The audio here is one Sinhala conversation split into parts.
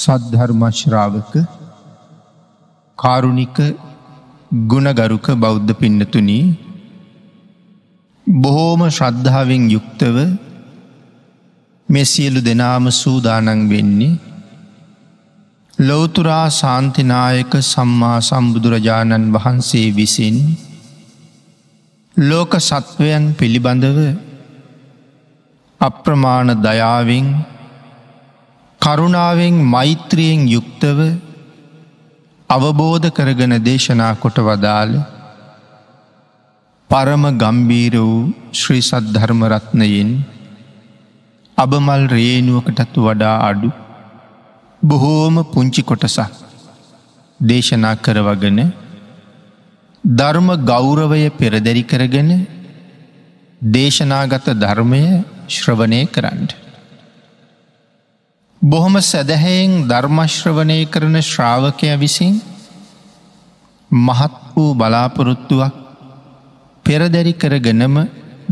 සද්ධර්මශ්‍රාවක කාරුණික ගුණගරුක බෞද්ධ පින්නතුනී බොහෝම ශ්‍රද්ධාවෙන් යුක්තව මෙ සියලු දෙනාම සූදානන් වෙන්නේ ලෝතුරා සාන්තිනායක සම්මා සම්බුදුරජාණන් වහන්සේ විසින් ලෝක සත්වයන් පිළිබඳව අප්‍රමාණ දයාවෙන් කරුණාවෙන් මෛත්‍රියෙන් යුක්තව අවබෝධ කරගෙන දේශනා කොට වදාළ පරම ගම්බීර වූ ශ්‍රී සද්ධර්මරත්නයෙන් අබමල් රේනුවකටත් වඩා අඩු බොහෝම පුංචි කොටසක් දේශනා කරවගෙන ධර්ම ගෞරවය පෙරදැරි කරගෙන දේශනාගත ධර්මය ශ්‍රවණය කරන්නට. බොහොම සැදැහැයෙන් ධර්මශ්‍රවනය කරන ශ්‍රාවකය විසින් මහත් වූ බලාපොරොත්තුවක් පෙරදැරි කරගෙනම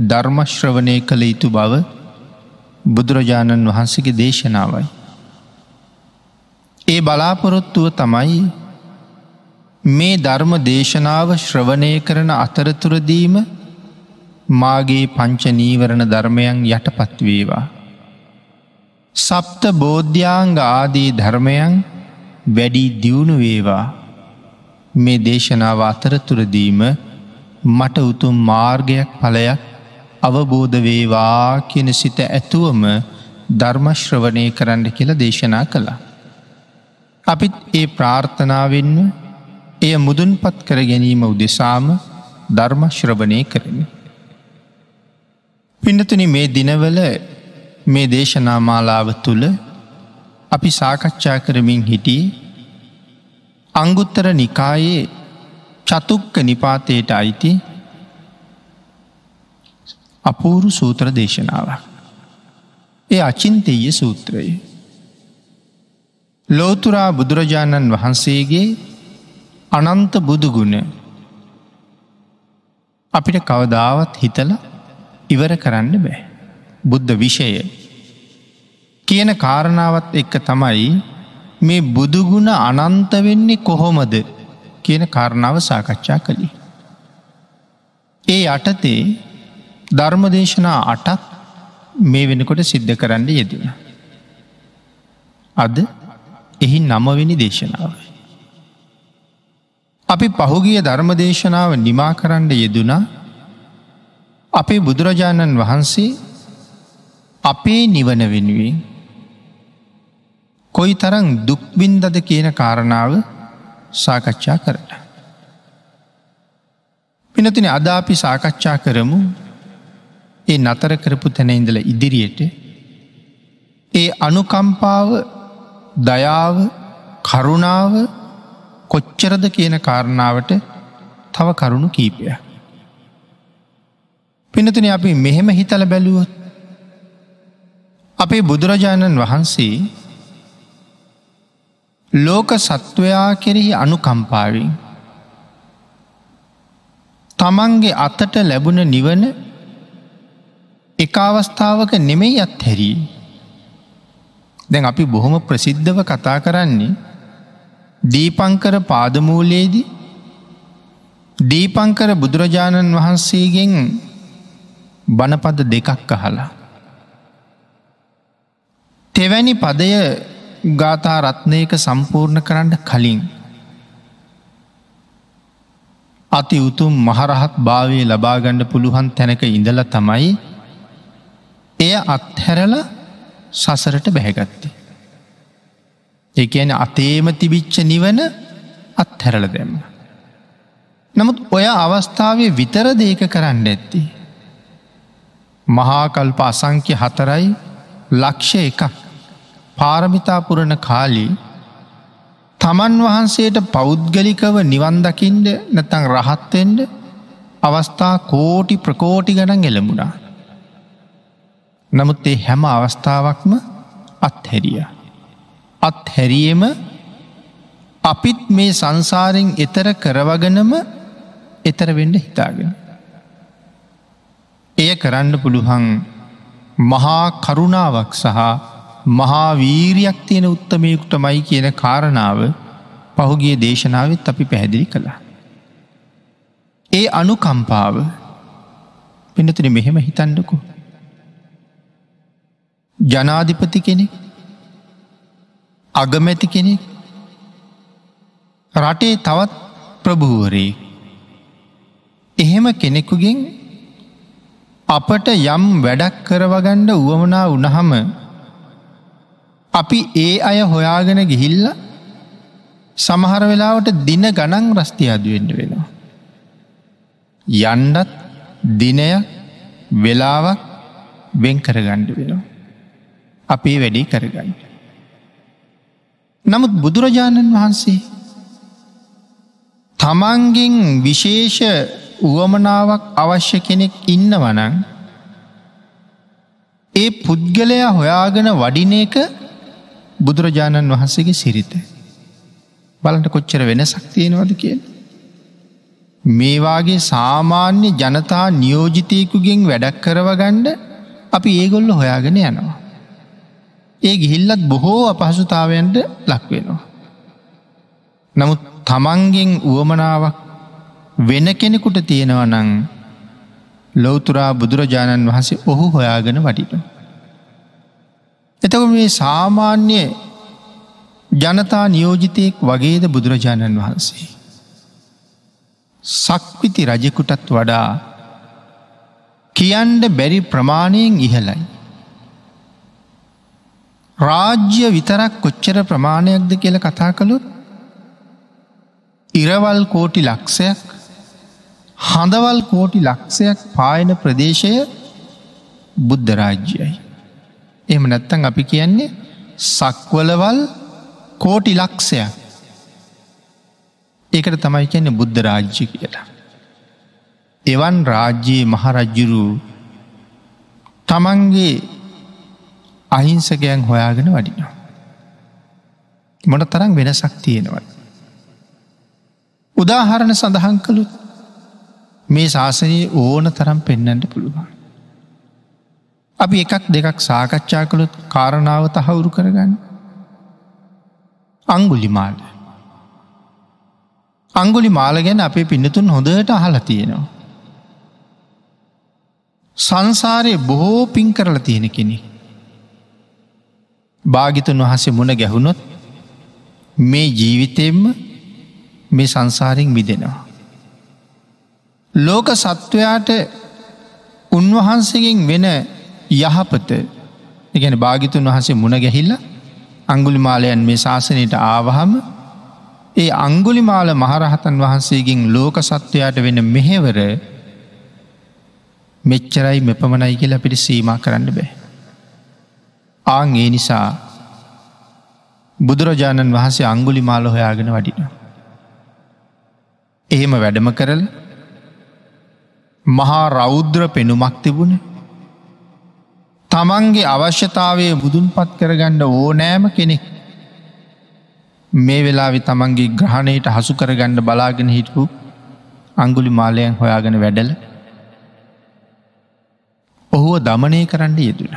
ධර්මශ්‍රවනය කළ යුතු බව බුදුරජාණන් වහන්සේගේ දේශනාවයි. ඒ බලාපොරොත්තුව තමයි මේ ධර්ම දේශනාව ශ්‍රවණය කරන අතරතුරදීම මාගේ පංචනීවරණ ධර්මයන් යටපත්වේවා. සප්ත බෝධ්‍යාංග ආදී ධර්මයන් වැඩි දියුණු වේවා මේ දේශනාව අතරතුරදීම මට උතුම් මාර්ගයක් පලයක් අවබෝධ වේවා කියන සිත ඇතුවම ධර්මශ්‍රවනය කරන්න කියලා දේශනා කළා. අපිත් ඒ ප්‍රාර්ථනාවෙන්ම එය මුදුන්පත් කර ගැනීම උදෙසාම ධර්මශ්‍රවනය කරන. පිඩතුනි මේ දිනවල මේ දේශනා මාලාව තුළ අපි සාකච්ඡා කරමින් හිටිය අංගුත්තර නිකායේ චතුක්ක නිපාතයට අයිති අපූරු සූත්‍ර දේශනාව. ඒ අචින්තෙය සූත්‍රයේ. ලෝතුරා බුදුරජාණන් වහන්සේගේ අනන්ත බුදුගුණ අපිට කවදාවත් හිතල ඉවර කරන්න බෑ. බුද්ධ විෂය කියන කාරණාවත් එක්ක තමයි මේ බුදුගුණ අනන්ත වෙන්නේ කොහොමද කියන කාරණාව සාකච්ඡා කළි. ඒ අටතේ ධර්මදේශනා අටක් මේ වෙනකොට සිද්ධ කරන්න යෙදෙන. අද එහි නමවෙනි දේශනාව. අපි පහුගිය ධර්මදේශනාව නිමා කරන්න යෙදුනා අපේ බුදුරජාණන් වහන්සේ අපේ නිවන වෙනුවෙන් කොයි තරං දුක්බින්දද කියන කාරණාව සාකච්ඡා කරට. පිනතින අදාපි සාකච්ඡා කරමු ඒ නතර කරපු තැන ඉඳල ඉදිරියට ඒ අනුකම්පාව දයාව කරුණාව කොච්චරද කියන කාරණාවට තව කරුණු කීපය. පිනතින අපි මෙහෙම හිතල බැලුවොත් අපේ බුදුරජාණන් වහන්සේ ලෝක සත්වයා කෙරෙහි අනුකම්පාවෙන් තමන්ගේ අතට ලැබුණ නිවන එක අවස්ථාවක නෙමෙයි අත් හැරී. දැන් අපි බොහොම ප්‍රසිද්ධව කතා කරන්නේ දීපංකර පාදමූලයේදී දීපංකර බුදුරජාණන් වහන්සේගෙන් බණපද දෙකක් අහලා. තෙවැනි පදය ගාථා රත්නයක සම්පූර්ණ කරන්න කලින්. අති උතුම් මහරහත් භාවය ලබාගණ්ඩ පුළුවන් තැනක ඉඳල තමයි එය අත්හැරල සසරට බැහැගත්තේ. එකන අතේම තිබිච්ච නිවන අත්හැරල දැම්ම. නමුත් ඔය අවස්ථාවේ විතර දේක කරන්න ඇත්ති. මහාකල්ප අසංක්‍ය හතරයි ලක්ෂ එකක් පාරමිතාපුරණ කාලී තමන් වහන්සේට පෞද්ගලිකව නිවන්දකින්ට නැතං රහත්තෙන්ට අවස්ථා කෝටි ප්‍රකෝටි ගණන් එළඹුණා. නමුත් ඒ හැම අවස්ථාවක්ම අත්හැරිය. අත්හැරියම අපිත් මේ සංසාරෙන් එතර කරවගනම එතර වෙන්ඩ හිතාගෙන. එය කරන්න පුළුවන් මහා කරුණාවක් සහ මහා වීරයක් තියෙන උත්තමයකුට මයි කියන කාරණාව පහුගේ දේශනාවත් අපි පැහැදිලි කළා. ඒ අනුකම්පාව පිනතුන මෙහෙම හිතන්නකු. ජනාධිපති කෙනෙක් අගමැති කෙනෙක් රටේ තවත් ප්‍රභූවරේ එහෙම කෙනෙකුගෙන් අපට යම් වැඩක් කරවගණ්ඩ වුවමනා උනහම අපි ඒ අය හොයාගෙන ගිහිල්ල සමහර වෙලාවට දින ගණන් රස්ති අදුවෙන්ඩ වෙනවා. යන්ඩත් දිනය වෙලාවක් වෙන් කරගණ්ඩ වෙනවා. අපේ වැඩි කරගන්න. නමුත් බුදුරජාණන් වහන්සේ තමන්ගෙන් විශේෂ උවමනාවක් අවශ්‍ය කෙනෙක් ඉන්න වනං ඒ පුද්ගලයා හොයාගෙන වඩින එක බුදුරජාණන් වහන්සේගේ සිරිත. බලට කොච්චර වෙන සක්තියෙනවද කියෙන්. මේවාගේ සාමාන්‍ය ජනතා නියෝජිතයකුගෙන් වැඩක් කරවගණ්ඩ අපි ඒගොල්ල හොයාගෙන යනවා. ඒ ගිහිල්ලත් බොහෝ අපහසුතාවයන්ට ලක්වෙනවා. නමුත් තමන්ගෙන් උවමනාවක් වෙන කෙනෙකුට තියෙනව නං ලොවතුරා බුදුරජාණන් වහන්සේ ඔහු හොයාගෙන වටිට. එතක මේ සාමාන්‍ය ජනතා නියෝජිතයෙක් වගේද බුදුරජාණන් වහන්සේ. සක්විති රජකුටත් වඩා කියන්ඩ බැරි ප්‍රමාණයෙන් ඉහලයි. රාජ්‍ය විතරක් කොච්චර ප්‍රමාණයක්ද කියල කතා කළුත් ඉරවල් කෝටි ලක්ෂයක් හඳවල් කෝටි ලක්ෂයක් පායන ප්‍රදේශය බුද්ධ රාජ්‍යයයි. එම නැත්තන් අපි කියන්නේ සක්වලවල් කෝටි ලක්ෂයක් ඒකට තමයි කියන්නේ බුද්ධ රාජ්‍ය කියලා. එවන් රාජ්‍යයේ මහරජ්ජුරු තමන්ගේ අහිංසකයන් හොයාගෙන වඩිනවා. මොන තරම් වෙනසක් තියෙනවත්. උදාහරණ සඳහන් කළුත් මේ ශාසනයේ ඕන තරම් පෙන්නට පුළුවන්. අපි එකක් දෙකක් සාකච්ඡා කළොත් කාරණාව තහවුරු කරගන්න. අංගුලි මාල. අංගුලි මාල ගැන අපේ පින්නතුන් හොඳට අහලා තියෙනවා. සංසාරයේ බොහෝ පින් කරලා තියෙන කෙනෙ. භාගිතන් වහසේ මුණ ගැහුණොත් මේ ජීවිතයෙන්ම මේ සංසාරෙන් මිදෙනවා. ලෝක සත්වයාට උන්වහන්සේගෙන් වෙන යහපත එකන භාගිතුන් වහසේ මුණ ගැහිල්ල අංගුලි මාලයන් මේ ශාසනයට ආවහම ඒ අංගුලි මාල මහරහතන් වහන්සේගෙන් ලෝක සත්වයාට වෙන මෙහෙවර මෙච්චරයි මෙපමණයි කියලා පිටි සීම කරන්න බෑ. ආං ඒ නිසා බුදුරජාණන් වහන්සේ අංගුලි මාල හොයාගෙන වඩින. එහෙම වැඩම කරල මහා රෞද්‍ර පෙනුමක් තිබුණ තමන්ගේ අවශ්‍යතාවය බුදුන් පත් කරගණ්ඩ ඕනෑම කෙනෙක් මේ වෙලාවි තමන්ගේ ග්‍රහණයට හසු කරගණ්ඩ බලාගෙන හිටපු අංගුලි මාලයන් හොයාගෙන වැඩල ඔහුව දමනය කරන්න යෙදුණ.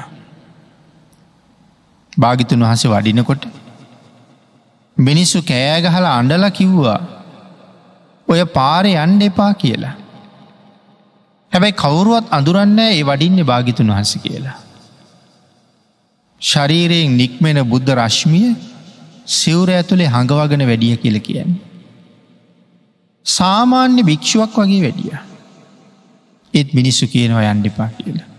භාගිතුන් වහස වඩිනකොට මිනිස්සු කෑගහල අඩල කිව්වා ඔය පාරය අන්ඩ එපා කියලා. හැබැයි කවුරුවත් අඳුරන්න ඒ වඩින්නේ භාගිතුන් වහස කියලා. ශරීරයෙන් නික්මෙන බුද්ධ රශ්මිය සිවුර ඇතුළේ හඟවගෙන වැඩිය කියල කියන්න. සාමාන්‍ය භික්ෂුවක් වගේ වැඩිය. ඒත් මිනිස්සු කියනවා යන්ඩිපා කියලා.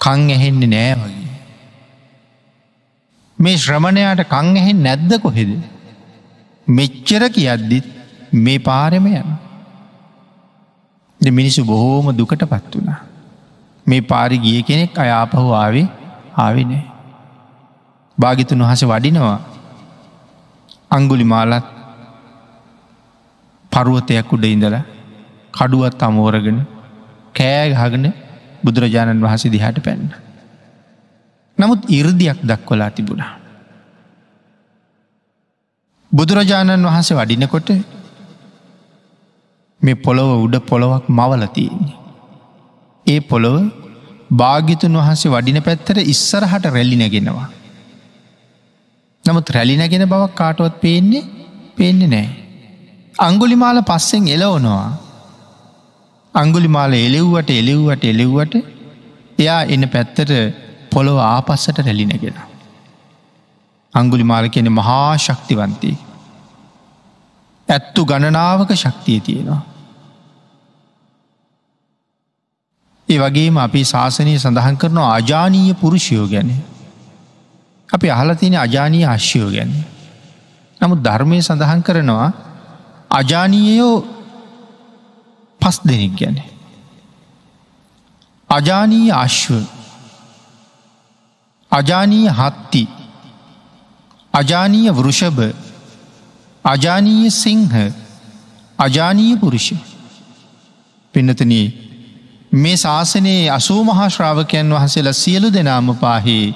කං ඇහෙන්නේ නෑ වගේ. මේ ශ්‍රමණයාට කං ඇහෙන් නැද්ද කොහෙද. මෙච්චර කියද්දිත් මේ පාරෙම යන. මිනිසු බොහෝම දුකට පත් වුණා. මේ පාරි ගිය කෙනෙක් අයාපහු ආවේ ආවිනේ. භාගිතුන් වහස වඩිනවා අංගුලි මාලත් පරුවතයක් උඩ ඉඳල කඩුවත් අමෝරගෙන කෑගහගෙන බුදුරජාණන් වහස දිහාට පැන්න. නමුත් ඉරදියක් දක්වලා තිබුණා. බුදුරජාණන් වහන්සේ වඩිනකොට මේ පොළොව උඩ පොළොවක් මවලතියන්නේ. ඒ පොළොව භාගිතුන් වහන්සේ වඩින පැත්තර ඉස්සරහට රැලිනගෙනවා. නමුත් රැලිනගෙන බවක් කාටුවත් පේන්නේ පේන්නේ නෑ. අංගුලිමාල පස්සෙන් එලවනවා. අංගුලිමාල එලෙව්වට එලෙව්වට එලෙව්වට එයා එන්න පැත්තට පොළොව ආපස්සට රැලිනගෙන. අංගුලිමාල කියන මහා ශක්තිවන්තී. ඇත්තු ගණනාවක ශක්තිය තියෙනවා. ඒ වගේම අපි ශාසනය සඳහන් කරනවා අජානීය පුරුෂයෝ ගැන. අපි අහල තියෙන අජානීය අශ්‍යයෝ ගැන. නමුත් ධර්මය සඳහන් කරනවා අජානීයයෝ පස් දෙනෙක් ගැන. අජානීය අශ්ව අජානීය හත්ති අජානීය වෘෂභ අජානීය සිංහ අජානීය පුරුෂ පින්නතනී මේ ශාසනයේ අසූ මහා ශ්‍රාවකයන් වහසලා සියලු දෙනාම පාහේ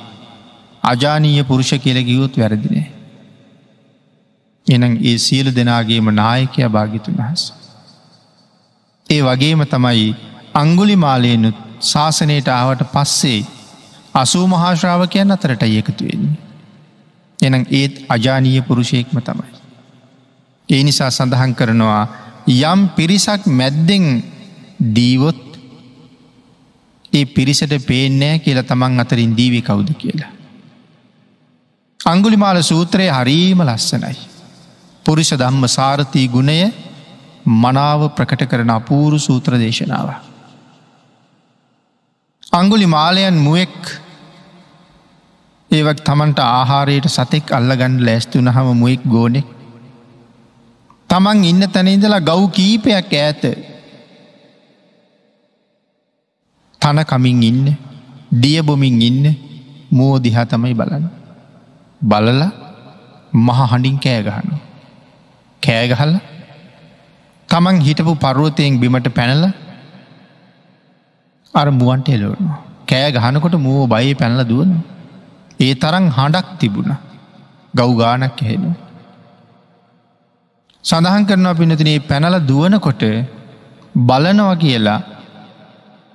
අජානීය පුරුෂ කියල ගියොත් වැරදිනේ. එනම් ඒ සියලු දෙනාගේම නායකය භාගිතුන් වහස. ඒ වගේම තමයි අංගුලි මාලයනුත් ශාසනයට ආවට පස්සේ අසූ මහාශ්‍රාවකයන් අතරට ඒකතුවෙන්නේ. එනම් ඒත් අජානීය පුරුෂයෙක්ම තමයි. ඒ නිසා සඳහන් කරනවා යම් පිරිසක් මැද්දෙන් දීවොත් ඒ පිරිසට පේනෑ කියලා තමන් අතරින් දීවි කවුද කියලා. අංගුලිමාල සූත්‍රයේ හරීම ලස්සනයි. පුරුෂ දම්ම සාරථී ගුණය මනාව ප්‍රකට කරන අපූරු සූත්‍ර දේශනාව. අංගුලි මාලයන් මුවෙක් ඒවක් තමන්ට ආහාරයට සතෙක් අල්ලගන්න ලැස්තුන හම මුවෙක් ගෝනෙක් තමන් ඉන්න තැනඉදලා ගව් කීපයක් ඇත තන කමින් ඉන්න දියබොමින් ඉන්න මෝ දිහා තමයි බලන්න. බලල මහ හඬින් කෑගහන්න. කෑගහල්ල තමන් හිටපු පරුවතයෙන් බිමට පැනල අර මුවන්ට එලවන. කෑ ගහනකොට මුව බයි පැනල දුවන. ඒ තරන් හඬක් තිබුණ ගව් ගානක් එහෙෙනවා. සඳහන් කරනවා පිනතිනේ පැනල දුවනකොට බලනව කියලා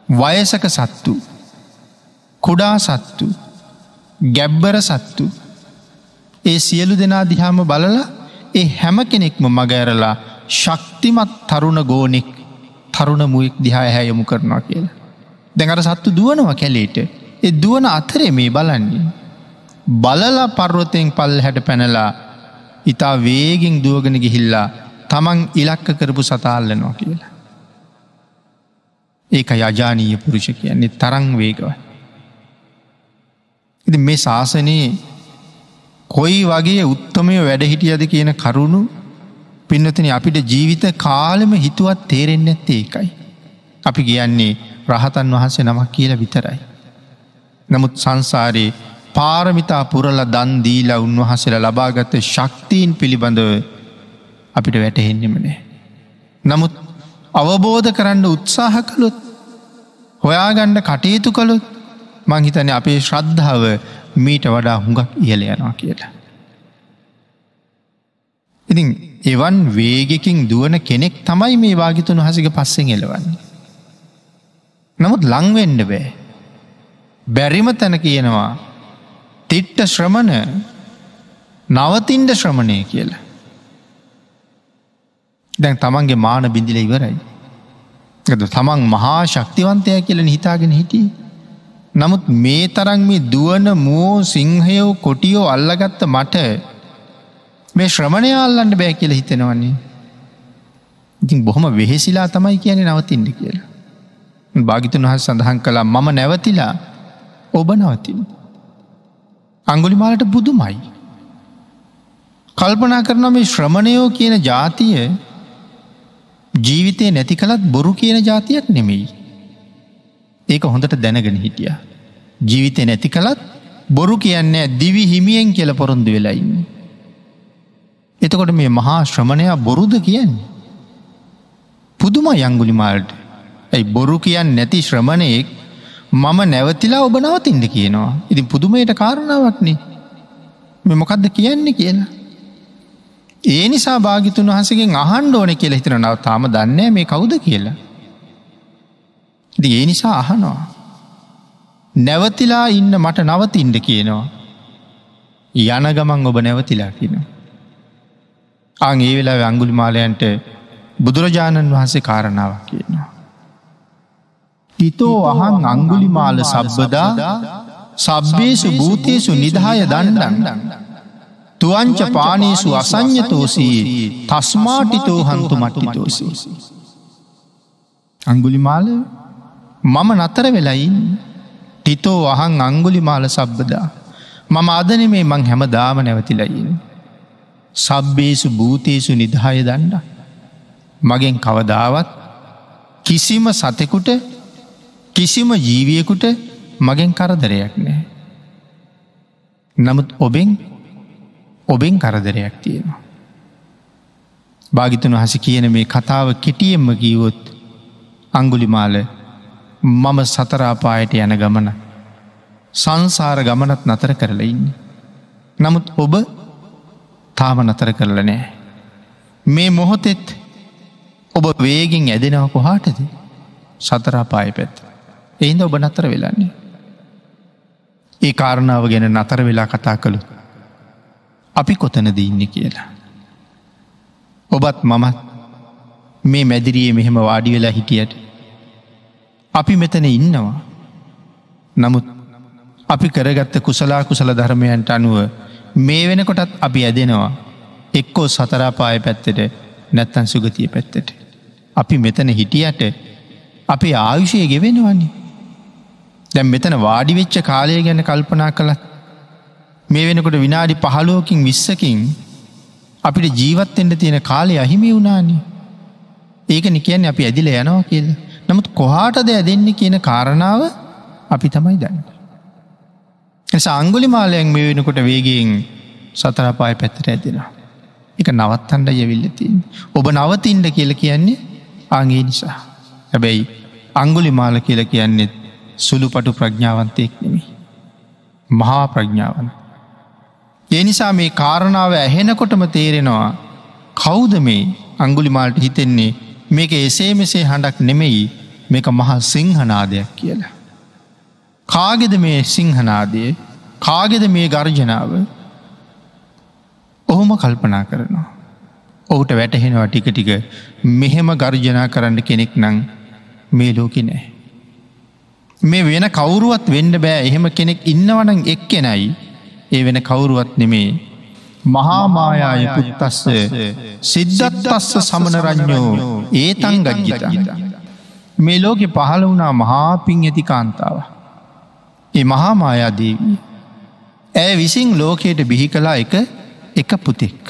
වයසක සත්තු කුඩා සත්තු ගැබ්බර සත්තු ඒ සියලු දෙනා දිහාම බලලා ඒ හැම කෙනෙක්ම මගඇරලා ශක්තිමත් තරුණ ගෝනෙක් තරුණ මුවෙක් දිහා හැයොමු කරනවා කියලා. දැඟට සත්තු දුවනවා කැලේට එ දුවන අතරේ මේ බලන්නේ. බලලා පර්වතයෙන් පල් හැට පැනලා ඉතා වේගෙන් දුවගෙන ගිහිල්ලා තමන් ඉලක්ක කරපු සතාල්ලනවා කියලා. ඒක යජානීය පුරුෂ කියන්නේ තරං වේගව. ඉති මේ ශාසනයේ කොයි වගේ උත්තමය වැඩහිටියද කියන කරුණු පින්නතන අපිට ජීවිත කාලෙම හිතුවත් තේරෙන්න ඇත්තේ එකයි. අපි කියන්නේ රහතන් වහන්සේ නමක් කියල විතරයි. නමුත් සංසාරයේ පාරමිතා පුරල දන්දීලා උන්වහසල ලබාගත ශක්තිීන් පිළිබඳව අපිට වැටහෙන්නෙමනේ. නමුත් අවබෝධ කරන්න උත්සාහ කළොත් හොයාගණ්ඩ කටයුතු කළොත් මංහිතන අපේ ශ්‍රද්ධාව මීට වඩා හුඟක් ඉහල යනවා කියලා. ඉතින් එවන් වේගෙකින් දුවන කෙනෙක් තමයි මේ වාගිතුන් හසික පස්සෙන් එලවන්නේ. නමුත් ලංවෙන්ඩ බෑ. බැරිම තැන කියනවා තිට්ට ශ්‍රමණ නවතින්ට ශ්‍රමණය කියලා. දැන් තමන්ගේ මාන බිඳිල ඉවරයි. තමන් මහා ශක්තිවන්තය කියල හිතාගෙන හිටිය. නමුත් මේ තරන් මේ දුවන මෝ සිංහයෝ කොටියෝ අල්ලගත්ත මට මේ ශ්‍රමණය අල්ලන්න බෑ කියල හිතෙනවන්නේ. ඉතින් බොහොම වෙහෙසිලා තමයි කියන නවතින්ට කියලා. භාගිතුන් වහස් සඳහන් කළා මම නැවතිලා ඔබ නවතින්. අංගුලිමාලට බුදුමයි. කල්පනා කරන මේ ශ්‍රමණයෝ කියන ජාතිය ජීවිතය නැති කළත් බොරු කියන ජාතියක් නෙමෙයි. ඒක හොඳට දැනගෙන හිටිය. ජීවිතය නැති කළත් බොරු කියන්නේ දිවි හිමියෙන් කියල පොරොන්දු වෙලයින්න. එතකොට මේ මහා ශ්‍රමණයා බොරුද කියන්නේ. පුදුම යංගුලිමාල්ට ඇයි බොරු කියන්න නැති ශ්‍රමණයෙක් මම නැවතිලා ඔබ නවතින්ට කියනවා. ඉතින් පුදුමයට කාරණාවක්නේ මෙ මොකක්ද කියන්නේ කියලා. ඒ නිසා භාගිතුන් වහසගෙන් අහන්ඩ ඕන කියලා හිතන නව තාම දන්නේ මේ කවුද කියලා. ඒ නිසා අහනවා. නැවතිලා ඉන්න මට නවතින්ට කියනවා. යන ගමන් ඔබ නැවතිලා කියන. අං ඒ වෙලා අංගුලි මාලයන්ට බුදුරජාණන් වහන්සේ කාරණාවක් කියනවා. තිතෝ අහන් අංගුලි මාල සබ්බදා සබ්බේසු භූතයසු නිදහය දණ්ඩන්න. තුවංච පානීසු අසං්ඥතෝසී තස්මාටිතෝ හන්තු මට්ටිතෝසී. අංගුලි මාල මම නතර වෙලයින් ටිතෝ අහන් අංගුලි මාල සබ්බදා මම අදන මේ මං හැම දාම නැවතිලයින්. සබ්බේසු භූතයසු නිදහය දණ්ඩ. මගෙන් කවදාවත් කිසිම සතෙකුට කිසිම ජීවියකුට මගෙන් කරදරයක් නෑ. නමුත් ඔබෙන් ඔබෙන් කරදරයක් තියෙනවා. භාගිතන හස කියන මේ කතාව කෙටියෙන්ම කීවොත් අංගුලිමාල මම සතරාපායට යන ගමන සංසාර ගමනත් නතර කරලා ඉන්න. නමුත් ඔබ තාම නතර කරල නෑ. මේ මොහොතෙත් ඔබ වේගෙන් ඇදෙනව කොහාටද සතරාපාය පැත්. එහින්ද ඔබ නතර වෙලන්නේ. ඒ කාරණාව ගැන නතර වෙලා කතා කළු. අපි කොතනද ඉන්න කියලා. ඔබත් මමත් මේ මැදිරියේ මෙහෙම වාඩි වෙලා හිටියට. අපි මෙතන ඉන්නවා. නමුත් අපි කරගත්ත කුසලා කුසල ධර්මයන්ට අනුව මේ වෙනකොටත් අපි ඇදෙනවා එක්කෝ සතරාපාය පැත්තට නැත්තන් සුගතිය පැත්තට. අපි මෙතන හිටියට අපි ආයුෂය ගෙවෙනවන්නේ. දැම් මෙතන වාඩි වෙච්ච කාලය ගැන කල්පනා කළත් මේ වෙනකොට විනාඩි පහලෝකින් විස්සකින් අපිට ජීවත්තෙන්ට තියෙන කාලය අහිමි වුණානේ ඒක නිකයන් අපි ඇදිල යනවා කියල නමුත් කොහාටද ඇදෙන්නේ කියන කාරණාව අපි තමයි දන්න. සංගුලි මාලයන් මේ වෙනකොට වේගෙන් සතරපාය පැත්තට ඇදෙනවා. එක නවත්තන්ඩ යවිල්ලතින්. ඔබ නවතින්ට කියල කියන්නේ ආගේ නිසා. හැබැයි අංගුලි මාල කියල කියන්නෙත් සුළු පටු ප්‍රඥාවන්තයෙක් නෙමි. මහා ප්‍රඥාවන. ඒ නිසා මේ කාරණාව ඇහෙනකොටම තේරෙනවා කෞද මේ අංගුලිමාල්ට හිතෙන්නේ මේක එසේ මෙසේ හඬක් නෙමෙයි මේක මහා සිංහනාදයක් කියලා. කාගෙද මේ සිංහනාදය කාගෙද මේ ගර්ජනාව ඔහොම කල්පනා කරනවා. ඔහුට වැටහෙනවා ටික ටික මෙහෙම ගර්ජනා කරන්න කෙනෙක් නං මේ ලෝකෙ නෑ. මේ වෙන කවුරුවත් වෙන්ඩ බෑ එහෙම කෙනෙක් ඉන්නවනං එක්කෙනයි ඒ වෙන කවුරුවත් නෙමේ මහාමායාය පුත්තස්ස සිද්ධත්තස්ස සමනරඥෝ ඒතන් ගජ්ජිත. මේ ලෝකෙ පහළ වුණා මහාපින් ඇති කාන්තාව. ඒ මහාමායාදේවී. ඇය විසින් ලෝකයට බිහි කලා එක එක පුතෙක්.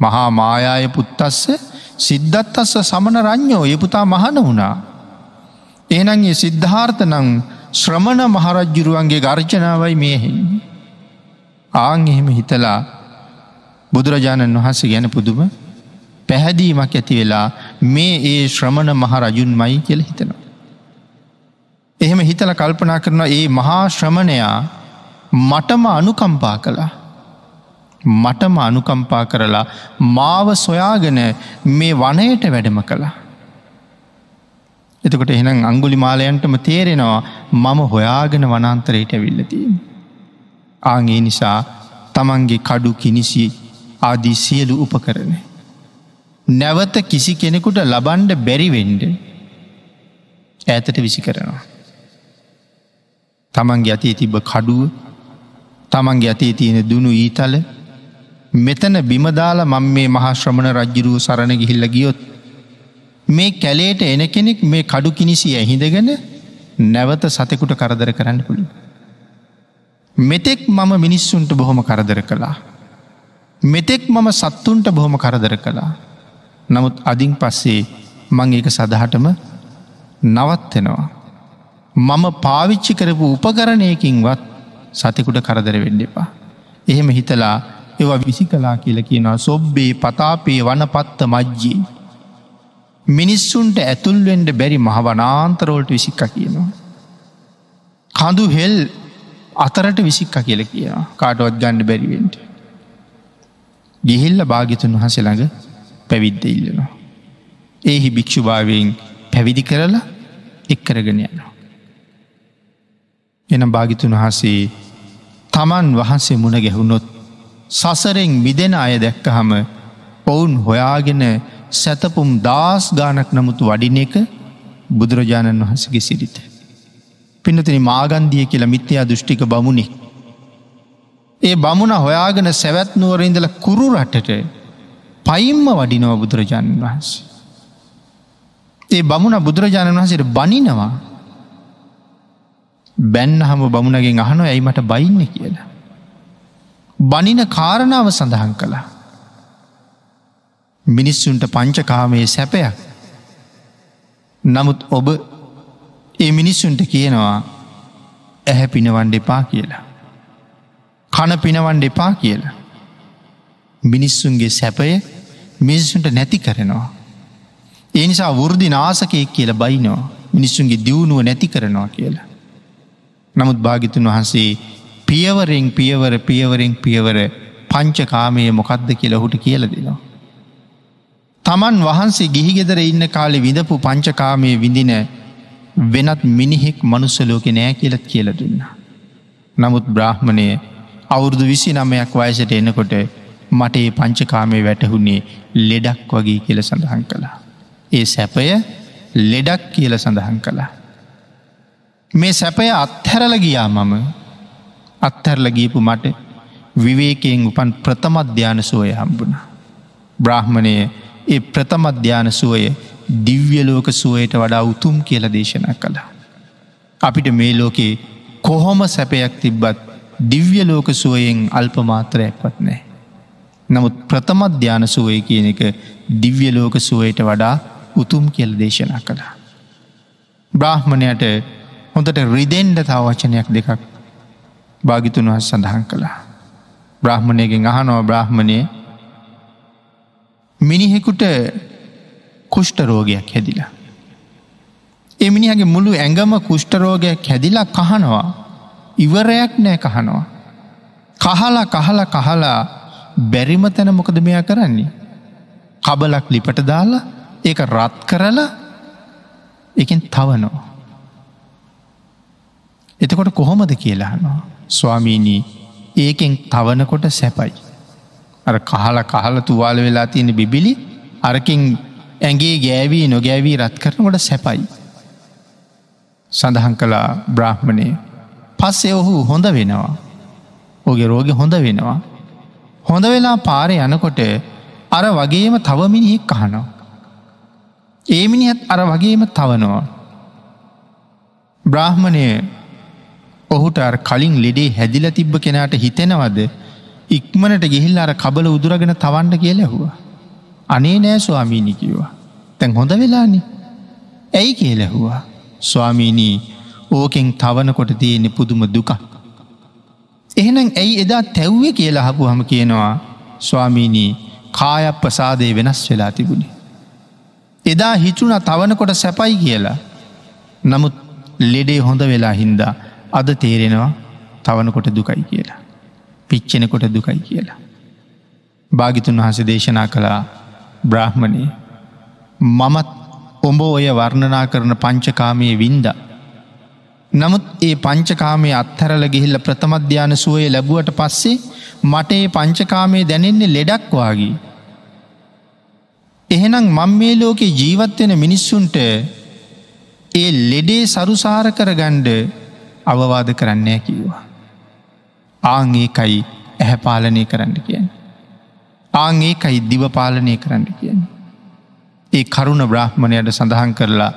මහා මායාය පුත්තස්ස සිද්ධත්තස්ස සමන රං්ඥෝ යපුතා මහන වුණා. ඒනන්ගේ සිද්ධාර්ථ නං ශ්‍රමණ මහරජ්ජුරුවන්ගේ ගර්ජනාවයි මේහෙන්නේ. ආං එහෙම හිතලා බුදුරජාණන් වහන්සේ ගැන පුදුම පැහැදීමක් ඇති වෙලා මේ ඒ ශ්‍රමණ මහරජුන් මයි කියල හිතනවා. එහෙම හිතල කල්පනා කරන ඒ මහා ශ්‍රමණයා මටම අනුකම්පා කළා. මටම අනුකම්පා කරලා මාව සොයාගෙන මේ වනයට වැඩම කළා. එතකොට එහෙනම් අංගුලි මාලයන්ටම තේරෙනවා මම හොයාගෙන වනන්තරයට ඇවිල්ලතිී. ආගේ නිසා තමන්ගේ කඩු කිනිසි ආදී සියලු උපකරන. නැවත කිසි කෙනෙකුට ලබන්ඩ බැරිවෙන්ඩ ඇතට විසි කරනවා. තමන්ගේ අතේ තිබ කඩුව තමන්ගේ අතේ තියෙන දුනු ඊතල මෙතන බිමදාල මං මේ මහශ්‍රමණ රජ්ජිරුව සරණ ගිහිල්ල ගියොත් මේ කැලේට එන කෙනෙක් මේ කඩු කිනිසි ඇහිඳගෙන නැවත සතෙකුට කරදර කරන්න පුළු. මෙතෙක් මම මිනිස්සුන්ට බොහොම කරදර කළා. මෙතෙක් මම සත්තුන්ට බොහොම කරදර කළා. නමුත් අදින් පස්සේ මං ඒක සදහටම නවත්වෙනවා. මම පාවිච්චි කරපු උපකරණයකින්වත් සතෙකුට කරදර වෙන්න එපා. එහෙම හිතලා ඒවා විසි කලා කියල කියනවා සොබ්බේ පතාපේ වනපත්ත මජ්ජී. මිනිස්සුන්ට ඇතුල්වෙන්ඩ බැරි මහවනාන්තරෝල්ට විසික්ක කියනවා. කඳු හෙල් අතරට විසික්ක කියල කියනවා කාටවත් ගණ්ඩ බැරිවෙන්ට. ගිහිල්ල භාගිතුන් වහස ළඟ පැවිද්ද ඉල්ලනවා. ඒහි භික්ෂුභාවයෙන් පැවිදි කරලා එක් කරගෙන යනවා. එන භාගිතුන් වහසේ තමන් වහන්සේ මුණ ගැහුණොත් සසරෙන් මිදෙන අය දැක්කහම ඔවුන් හොයාගෙන සැතපුම් දස් ගානක් නමුතු වඩින එක බුදුරජාණන් වහසගේ සිරිත. පිනතින මාගන්දිය කියලා මිත්‍යයා දෘෂ්ටික බමුණි. ඒ බමුණ හොයාගෙන සැවැත් නුවරඉඳල කුරු රටට පයිම්ම වඩිනව බුදුරජාණන් වහන්ස. ඒ බමුණ බුදුරජාණන් වහසට බනිනවා බැන්න හම බමුණගෙන් අහනො ඇයි මට බයින්න කියලා. බනින කාරණාව සඳහන් කළා. මිනිස්සුන්ට පංචකාමයේ සැපයක්. නමුත් ඔබ ඒ මිනිස්සුන්ට කියනවා ඇහැ පිනවන්ඩ එපා කියලා. කන පිනවන්ඩ එපා කියලා. මිනිස්සුන්ගේ සැපය මිනිස්සුන්ට නැති කරනවා. ඒ නිසා වෘදි නාසකයෙක් කියල බයිනවා මිනිස්සුන්ගේ දියුණුව නැති කරනවා කියලා. නමුත් භාගිතුන් වහන්සේ පියවරෙන් පියවර පියවරෙන් පියවර පංචකාමය මොකක්ද කියලා හුට කියල දෙනවා. තමන් වහන්සේ ගිහිගෙදර ඉන්න කාලෙ විඳපු පංචකාමය විඳින වෙනත් මිනිහෙක් මනුස්සලෝක නෑ කියලත් කියල දුන්න. නමුත් බ්‍රහ්මණය අවුරුදු විසි නමයක් වයසට එනකොට මට ඒ පංචකාමය වැටහුණේ ලෙඩක් වගේ කියල සඳහන් කළා. ඒ සැපය ලෙඩක් කියල සඳහන් කළා. මේ සැපය අත්හැරල ගියා මම අත්හැරල ගීපු මට විවේකයෙන් උපන් ප්‍රථමධ්‍යාන සුවය හම්බුණ. බ්‍රහ්මණය ඒ ප්‍රථමධ්‍යාන සුවය දිව්‍යලෝක සුවයට වඩා උතුම් කියල දේශනා කළා. අපිට මේ ලෝකේ කොහොම සැපයක් තිබ්බත් දිව්‍යලෝක සුවයෙන් අල්පමාත්‍රයක්වත් නෑ. නමුත් ප්‍රථමධ්‍යාන සුවය කියන එක දිව්‍යලෝක සුවයට වඩා උතුම් කියල දේශනා කළා. බ්‍රාහ්මණයට හොඳට රිදෙන්ඩ තා වචනයක් දෙකක් භාගිතුන් වහස් සඳහන් කළා. බ්‍රහ්මණයගෙන් අහනෝ බ්‍රහ්මණය මිනිහෙකුට කුෂ්ටරෝගයක් හැදිලා. එමිනිහගේ මුළු ඇඟම කුෂ්ටරෝගයක් හැදිලා කහනවා ඉවරයක් නෑ කහනවා. කහලා කහලා කහලා බැරිම තැන මොකද මෙයා කරන්නේ. කබලක් ලිපට දාලා ඒක රත් කරලා එකින් තවනවා. එතකොට කොහොමද කියලානවා. ස්වාමීනී ඒකෙන් තවනකොට සැපයි. අර කහල කහල තුවාල වෙලා තියෙන බිබිලි අරකින් ඇගේ ගෑවී නොගෑවී රත් කරනකොට සැපයි. සඳහන් කළා බ්‍රහ්මණය පස්සේ ඔහු හොඳ වෙනවා. ඕගේ රෝග හොඳ වෙනවා. හොඳ වෙලා පාරය යනකොට අර වගේම තවමිනිහෙක් කහනවා. ඒමිනිහත් අර වගේම තවනවා. බ්‍රාහ්මණය ඔහුට අර කලින් ලෙඩේ හැදිල තිබ්බ කෙනාට හිතෙනවද ඉක්මනට ගිහිල් අර කබල උදුරගෙන තවන්ඩ කියල ඇහුවා. අනේ නෑ ස්වාමීණි කිව්වා. තැන් හොඳ වෙලානි. ඇයි කියලැහුවා. ස්වාමීණී ඕකෙන් තවනකොට තියෙනෙ පුදුම දුක. එහෙනම් ඇයි එදා තැව්වේ කියලා හපු හම කියනවා ස්වාමීණී කායක් ප්‍රසාදය වෙනස් වෙලා තිබුණි. එදා හිතුන තවනකොට සැපයි කියලා. නමුත් ලෙඩේ හොඳ වෙලා හින්දා අද තේරෙනවා තවනකොට දුකයි කියලා. පිච්චෙනකොට දුකයි කියලා. භාගිතුන් වහස දේශනා කළා බ්‍රාහ්මණය මමත් ඔඹ ඔය වර්ණනා කරන පංචකාමය වින්ද. නමුත් ඒ පංචකාමය අත්හරල ගිහිල්ල ප්‍රථමධ්‍යාන සුවය ලැබුවට පස්සේ මට ඒ පංචකාමය දැනෙන්නේ ලෙඩක් වගේ. එහෙනම් මං මේ ලෝකෙ ජීවත්වෙන මිනිස්සුන්ට ඒ ලෙඩේ සරුසාර කරගණ්ඩ අවවාද කරන්නේ කිව්වා. ආං ඒකයි ඇහැ පාලනය කරන්න කියන්න. ආං ඒකයි දිවපාලනය කරන්න කියන්න. ඒ කරුණ බ්‍රහ්මණයට සඳහන් කරලා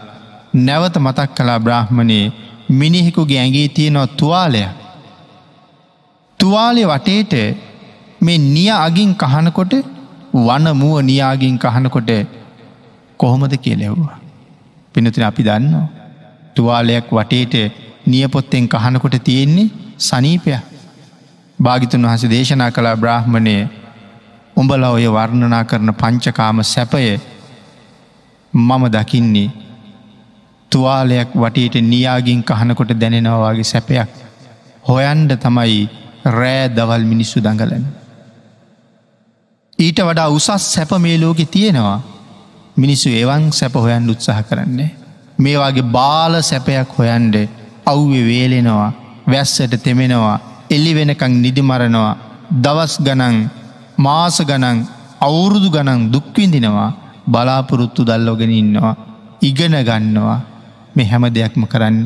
නැවත මතක් කලා බ්‍රහ්මණයේ මිනිහෙකුගේ ඇගේ තියෙනවා තුවාලයක්. තුවාලය වටේට මේ නිය අගින් කහනකොට වන මුව නියාගින් කහනකොට කොහොමද කියලෙව්වා. පිනතින අපි දන්නවා. තුවාලයක් වටේට නියපොත්තෙන් කහනකොට තියෙන්නේ සනීපය භාගිතුන් වහස දේශනා කලා බ්‍රහ්මණය උඹල ඔය වර්ණනා කරන පංචකාම සැපය මම දකින්නේ තුවාලයක් වටට නියාගින් කහනකොට දැනෙනවාගේ සැපයක් හොයන්ඩ තමයි රෑ දවල් මිනිස්සු දඟලන. ඊට වඩා උසස් සැප මේ ලෝකෙ තියෙනවා මිනිස්සු එවන් සැප හොයන් උත්සාහ කරන්නේ. මේවාගේ බාල සැපයක් හොයන්ඩ අව්‍ය වේලෙනවා වැස්සට තෙමෙනවා එල්ලි වෙනකං නිදිමරනවා දවස් ගනන් මාස ගනන් අවුරුදු ගනන් දුක්විඳිනවා බලාපොරොත්තු දල්ලොගෙන ඉන්නවා ඉගෙන ගන්නවා මෙ හැම දෙයක්ම කරන්න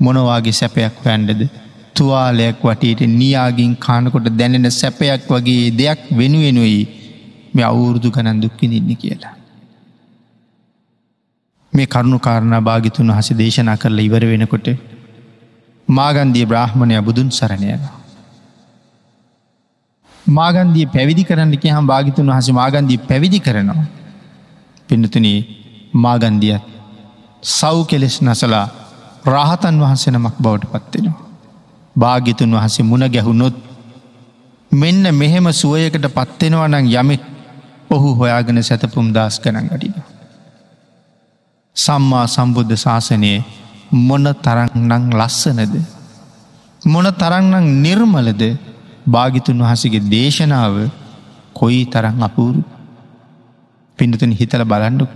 මොනවාගේ සැපයක් පැන්ඩද තුවාලයක් වටට නියාගින් කානකොට දැනෙන සැපයක් වගේ දෙයක් වෙනුවෙනුයි මේ අවුරුදු ගණන් දුක්කිඳන්න කියලා. මේ කරුණු කාරණා භාගිතුන් වහස දේශනා කරලා ඉවර වෙනකොට මාගන්දිය බ්‍රහ්මණය බුදුන් සරණයනවා. මාගන්දී පැවිදි කරන්න කියහම් භාගිතුන් වහස මාගන්දී පැවිදි කරනවා. පිඩතුනී මාගන්දියත් සව් කෙලෙස් නසලා රාහතන් වහන්සේ නමක් බවට පත්වෙනවා. භාගිතුන් වහසේ මුණ ගැහුණොත් මෙන්න මෙහෙම සුවයකට පත්වෙනවා නං යමෙක් ඔහු හොයාගෙන සැතපුම් දස් ගනන් ගටින. සම්මා සම්බුද්ධ ශාසනයේ මොන තරන්නං ලස්සනද. මොන තරන්නං නිර්මලද භාගිතුන් වහසගේ දේශනාව කොයි තරං අපූරු පිඩතුන හිතල බලන්ඩු.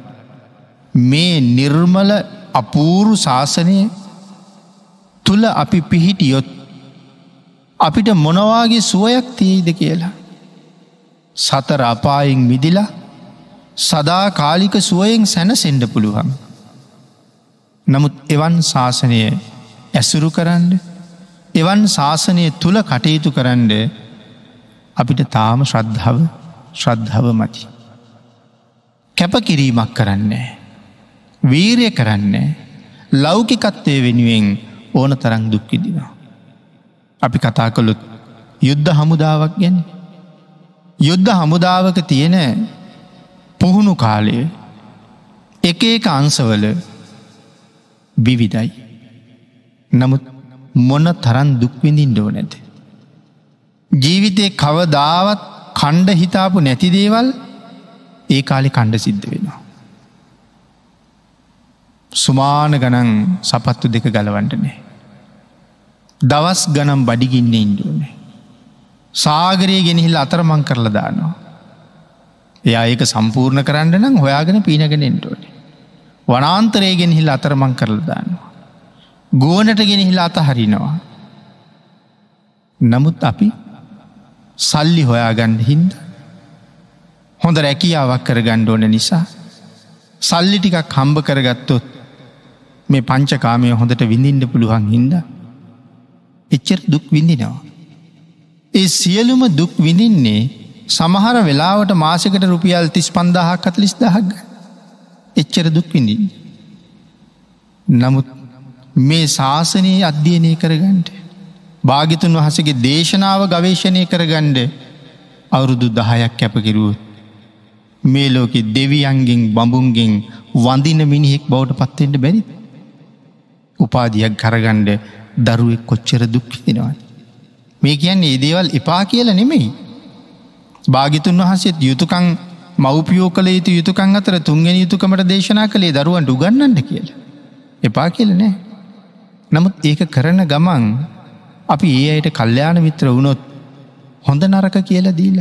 මේ නිර්මල අපූරු ශාසනය තුළ අපි පිහිටියොත් අපිට මොනවාගේ සුවයක් තියයිද කියලා. සතර අපායෙන් මිදිලා සදා කාලික සුවයෙන් සැනසෙන්ඩ පුළුවන්. නමුත් එවන් ශාසනය ඇසුරු කරන්න එවන් ශාසනය තුළ කටයුතු කරන්න අපිට තාම ශ්‍රද්ධාව ශ්‍රද්ධාව මති. කැපකිරීමක් කරන්නේ. වීරය කරන්නේ ලෞකිකත්වය වෙනුවෙන් ඕන තරං දුක්කිදිනවා. අපි කතා කළොත් යුද්ධ හමුදාවක් ගැන යුද්ධ හමුදාවක තියෙන පුහුණු කාලය එක එක අංසවල විවිධයි. නමුත් මොන තරන් දුක්විඳින්ඩෝ නැත. ජීවිතය කවදාවත් කණ්ඩ හිතාපු නැති දේවල් ඒ කාලි කණ්ඩ සිද්ධ වෙනවා. සුමාන ගනන් සපත්තු දෙක ගලවන්ටනේ. දවස් ගනම් බඩිගින්න ඉන්ඩුවනේ. සාගරය ගෙනහිල් අතරමං කරලා දානවා. එයා ඒක සම්පූර්ණ කරන්න නම් හොයාගෙන පීනගෙන එන්ටෝනේ. වනාන්තරයගෙන හිල් අතරමං කරලා දානවා. ගුවනට ගෙනහිල් අත හරිනවා. නමුත් අපි සල්ලි හොයාගන්න හින්ද. හොඳ රැකියාවක් කර ගණ්ඩෝන නිසා. සල්ලි ටිකක් හම්බ කරගත්තොත් මේ පංචකාමය හොඳට විඳින්ඩ පුළුවන් හින්දා එච්චර දුක් විඳිනවා. ඒ සියලුම දුක් විඳින්නේ සමහර වෙලාවට මාසකට රුපියල් තිස් පන්දාහක් කතලිස් දහක්ග එච්චර දුක් විඳින්. නමුත් මේ ශාසනයේ අධ්‍යයනය කරගන්ට. භාගිතුන් වහසගේ දේශනාව ගවේශණය කරගණ්ඩ අවුරුදු දහයක් කැපකිරුවත්. මේ ලෝකෙ දෙවියන්ගෙන් බඹුන්ගෙන් වඳින මිනිහෙක් බවට පත්තෙන්ට බැරි. උපාදියක් කරගණ්ඩ දරුවෙක් කොච්චර දුක්හිතිෙනවා. මේ කියන්නේ ඒ දේවල් එපා කියල නෙමෙයි. භාගිතුන් වහන්සේත් යුතුකං මවපියෝ කළ යුතු යුතුකං අතර තුන්ගෙන යුතුකමට දේශනා කළේ දරුවන්ට උගන්නන්න කියල. එපා කියල නෑ. නමුත් ඒක කරන ගමන් අපි ඒ අයට කල්්‍යයාන මිත්‍ර වුණොත් හොඳ නරක කියල දීල.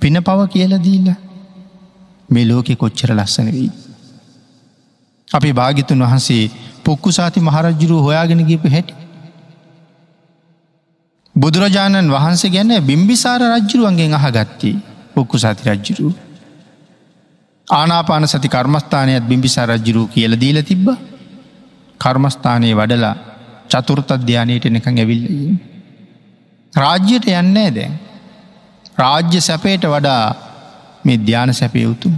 පින පව කියල දීල මේ ලෝකෙ කොච්චර ලස්සන වෙයි. අපි භාගිතුන් වහන්සේ පොක්කු සාති මහරජ්ජුරු හොයාගෙන ගිප හැටි. බුදුරජාණන් වහන්සේ ගැන බිම්බිසාර රජ්ජුරුවන්ගෙන් අහගත්තී පොක්කු සති රජ්ජුරු. ආනාපාන සති කර්මස්ථානයත් බිම්බිසා රජ්ජුරු කියල දීල තිබ්බ කර්මස්ථානයේ වඩලා චතුෘත අධ්‍යානයට එකඟ ඇවිල්ලයි. රාජ්‍යයට යන්නේ දැන්. රාජ්‍ය සැපයට වඩා මේ ධ්‍යාන සැපය උතුම්.